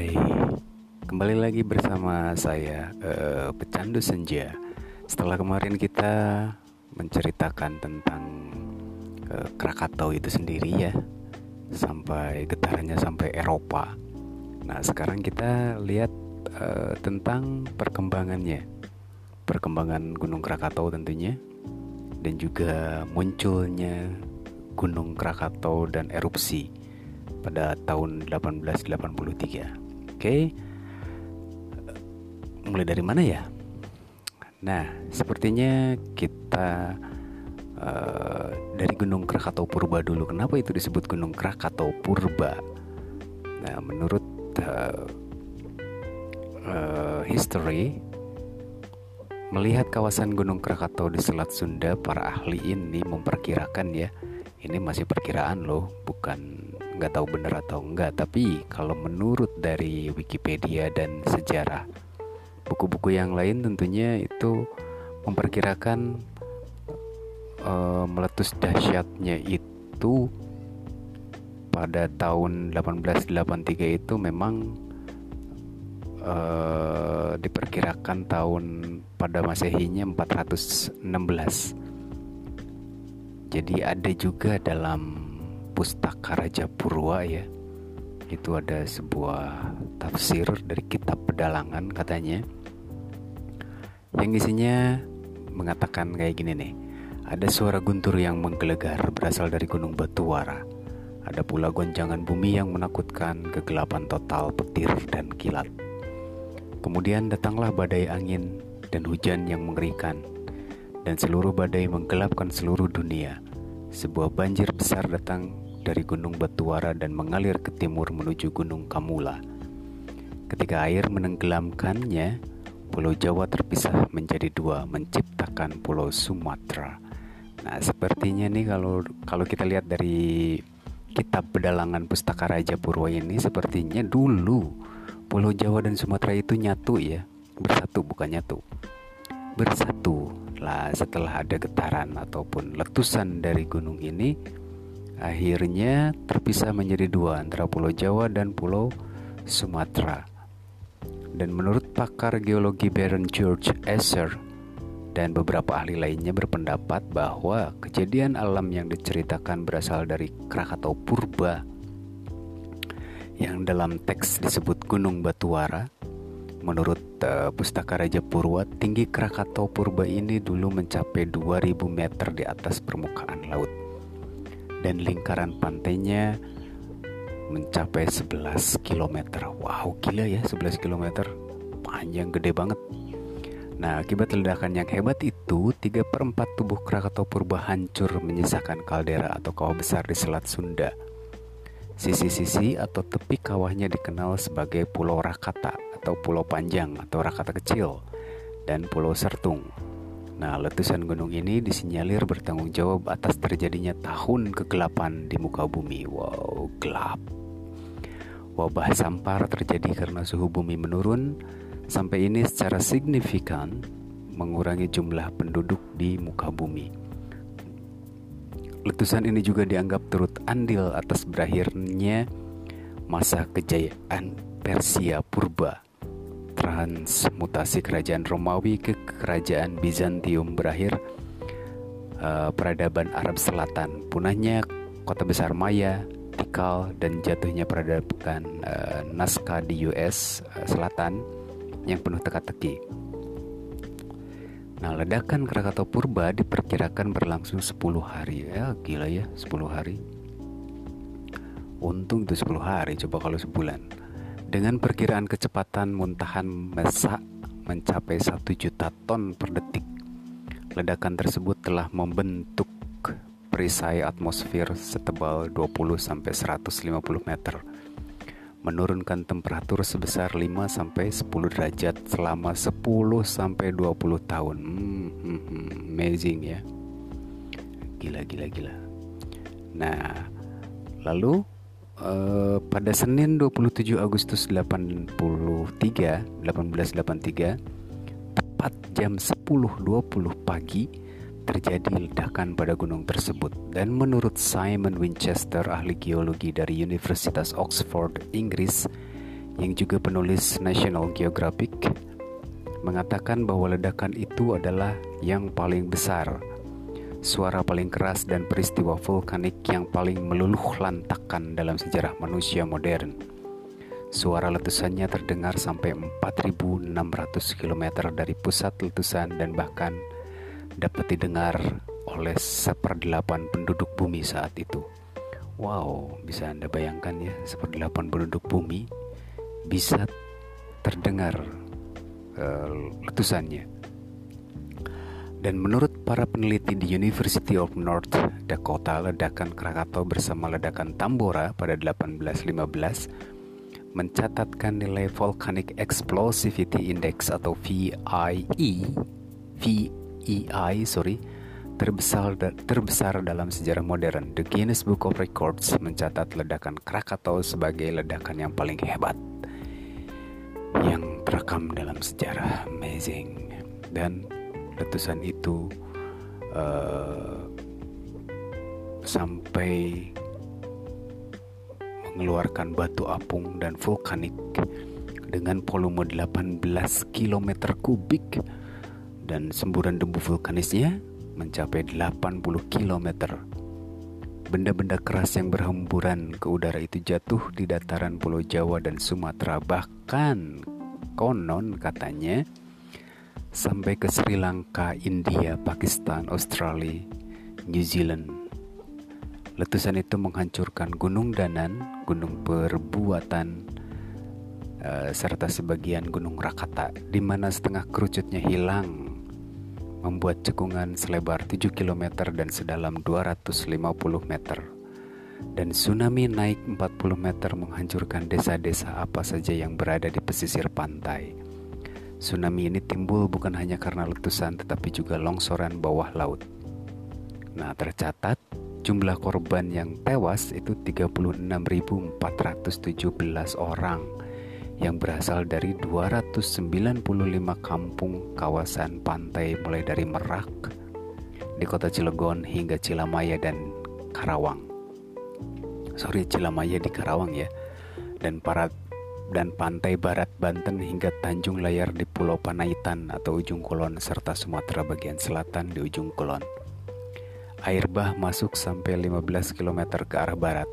Hai, kembali lagi bersama saya uh, Pecandu Senja. Setelah kemarin kita menceritakan tentang uh, Krakatau itu sendiri ya, sampai getarannya sampai Eropa. Nah sekarang kita lihat uh, tentang perkembangannya, perkembangan Gunung Krakatau tentunya, dan juga munculnya Gunung Krakatau dan erupsi pada tahun 1883. Oke. Mulai dari mana ya? Nah, sepertinya kita uh, dari Gunung Krakatau Purba dulu. Kenapa itu disebut Gunung Krakatau Purba? Nah, menurut uh, uh, history melihat kawasan Gunung Krakatau di Selat Sunda, para ahli ini memperkirakan ya, ini masih perkiraan loh, bukan nggak tahu benar atau enggak tapi kalau menurut dari Wikipedia dan sejarah buku-buku yang lain tentunya itu memperkirakan uh, meletus dahsyatnya itu pada tahun 1883 itu memang uh, diperkirakan tahun pada masehinya 416 jadi ada juga dalam Pustaka Raja Purwa ya. Itu ada sebuah tafsir dari kitab pedalangan katanya. Yang isinya mengatakan kayak gini nih. Ada suara guntur yang menggelegar berasal dari gunung Batuwara. Ada pula goncangan bumi yang menakutkan kegelapan total petir dan kilat. Kemudian datanglah badai angin dan hujan yang mengerikan. Dan seluruh badai menggelapkan seluruh dunia. Sebuah banjir besar datang dari Gunung Batuwara dan mengalir ke timur menuju Gunung Kamula. Ketika air menenggelamkannya, Pulau Jawa terpisah menjadi dua, menciptakan Pulau Sumatera. Nah, sepertinya nih kalau kalau kita lihat dari kitab pedalangan Pustaka Raja Purwa ini sepertinya dulu Pulau Jawa dan Sumatera itu nyatu ya, bersatu bukan nyatu. Bersatu. Lah setelah ada getaran ataupun letusan dari gunung ini, akhirnya terpisah menjadi dua antara Pulau Jawa dan Pulau Sumatera. Dan menurut pakar geologi Baron George Esser dan beberapa ahli lainnya berpendapat bahwa kejadian alam yang diceritakan berasal dari Krakatau Purba yang dalam teks disebut Gunung Batuwara. Menurut uh, Pustaka Raja Purwa, tinggi Krakatau Purba ini dulu mencapai 2000 meter di atas permukaan laut dan lingkaran pantainya mencapai 11 km. Wow, gila ya 11 km. Panjang gede banget. Nah, akibat ledakan yang hebat itu, 3 per 4 tubuh Krakatau Purba hancur menyisakan kaldera atau kawah besar di Selat Sunda. Sisi-sisi atau tepi kawahnya dikenal sebagai Pulau Rakata atau Pulau Panjang atau Rakata Kecil dan Pulau Sertung. Nah, letusan gunung ini disinyalir bertanggung jawab atas terjadinya tahun kegelapan di muka bumi. Wow, gelap. Wabah sampar terjadi karena suhu bumi menurun sampai ini secara signifikan mengurangi jumlah penduduk di muka bumi. Letusan ini juga dianggap turut andil atas berakhirnya masa kejayaan Persia purba transmutasi kerajaan Romawi ke kerajaan Bizantium berakhir uh, peradaban Arab Selatan, punahnya kota besar Maya, Tikal dan jatuhnya peradaban uh, Nazca di US uh, Selatan yang penuh teka-teki. Nah, ledakan Krakatau Purba diperkirakan berlangsung 10 hari. Ya, gila ya, 10 hari. Untung itu 10 hari, coba kalau sebulan. Dengan perkiraan kecepatan muntahan mesak mencapai 1 juta ton per detik, ledakan tersebut telah membentuk perisai atmosfer setebal 20-150 meter menurunkan temperatur sebesar 5-10 derajat selama 10-20 tahun. Hmm, hmm, hmm, amazing ya. Gila gila gila. Nah lalu Uh, pada Senin 27 Agustus 83 1883 tepat jam 10.20 pagi terjadi ledakan pada gunung tersebut. Dan menurut Simon Winchester ahli geologi dari Universitas Oxford Inggris yang juga penulis National Geographic mengatakan bahwa ledakan itu adalah yang paling besar, suara paling keras dan peristiwa vulkanik yang paling meluluh lantakan dalam sejarah manusia modern. Suara letusannya terdengar sampai 4.600 km dari pusat letusan dan bahkan dapat didengar oleh seperdelapan penduduk bumi saat itu. Wow, bisa Anda bayangkan ya, seperdelapan penduduk bumi bisa terdengar uh, letusannya. Dan menurut para peneliti di University of North Dakota, ledakan Krakatau bersama ledakan Tambora pada 1815 mencatatkan nilai Volcanic Explosivity Index atau VIE, VEI, sorry, terbesar terbesar dalam sejarah modern. The Guinness Book of Records mencatat ledakan Krakatau sebagai ledakan yang paling hebat yang terekam dalam sejarah. Amazing. Dan letusan itu uh, sampai mengeluarkan batu apung dan vulkanik dengan volume 18 km kubik dan semburan debu vulkanisnya mencapai 80 km. Benda-benda keras yang berhamburan ke udara itu jatuh di dataran Pulau Jawa dan Sumatera bahkan konon katanya sampai ke Sri Lanka, India, Pakistan, Australia, New Zealand. Letusan itu menghancurkan Gunung Danan, Gunung Perbuatan, uh, serta sebagian Gunung Rakata, di mana setengah kerucutnya hilang, membuat cekungan selebar 7 km dan sedalam 250 meter. Dan tsunami naik 40 meter menghancurkan desa-desa apa saja yang berada di pesisir pantai. Tsunami ini timbul bukan hanya karena letusan tetapi juga longsoran bawah laut. Nah, tercatat jumlah korban yang tewas itu 36.417 orang yang berasal dari 295 kampung kawasan pantai mulai dari Merak di kota Cilegon hingga Cilamaya dan Karawang. Sorry, Cilamaya di Karawang ya. Dan para dan pantai barat Banten hingga Tanjung Layar di Pulau Panaitan atau ujung kulon serta Sumatera bagian selatan di ujung kulon. Air bah masuk sampai 15 km ke arah barat.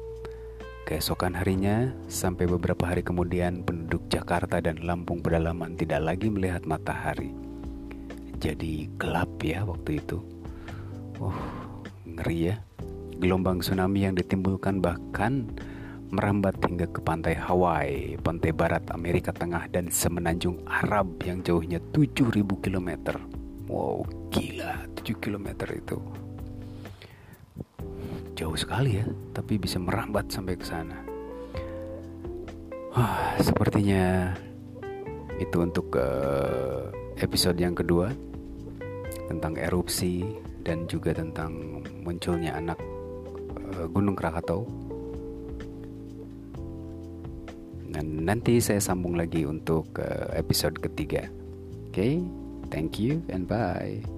Keesokan harinya, sampai beberapa hari kemudian penduduk Jakarta dan Lampung pedalaman tidak lagi melihat matahari. Jadi gelap ya waktu itu. Uh, ngeri ya. Gelombang tsunami yang ditimbulkan bahkan merambat hingga ke pantai Hawaii, pantai barat Amerika Tengah dan semenanjung Arab yang jauhnya 7000 km. Wow, gila 7 km itu. Jauh sekali ya, tapi bisa merambat sampai ke sana. Wah, sepertinya itu untuk uh, episode yang kedua tentang erupsi dan juga tentang munculnya anak uh, Gunung Krakatau Dan nanti saya sambung lagi untuk uh, episode ketiga. Oke, okay? thank you and bye.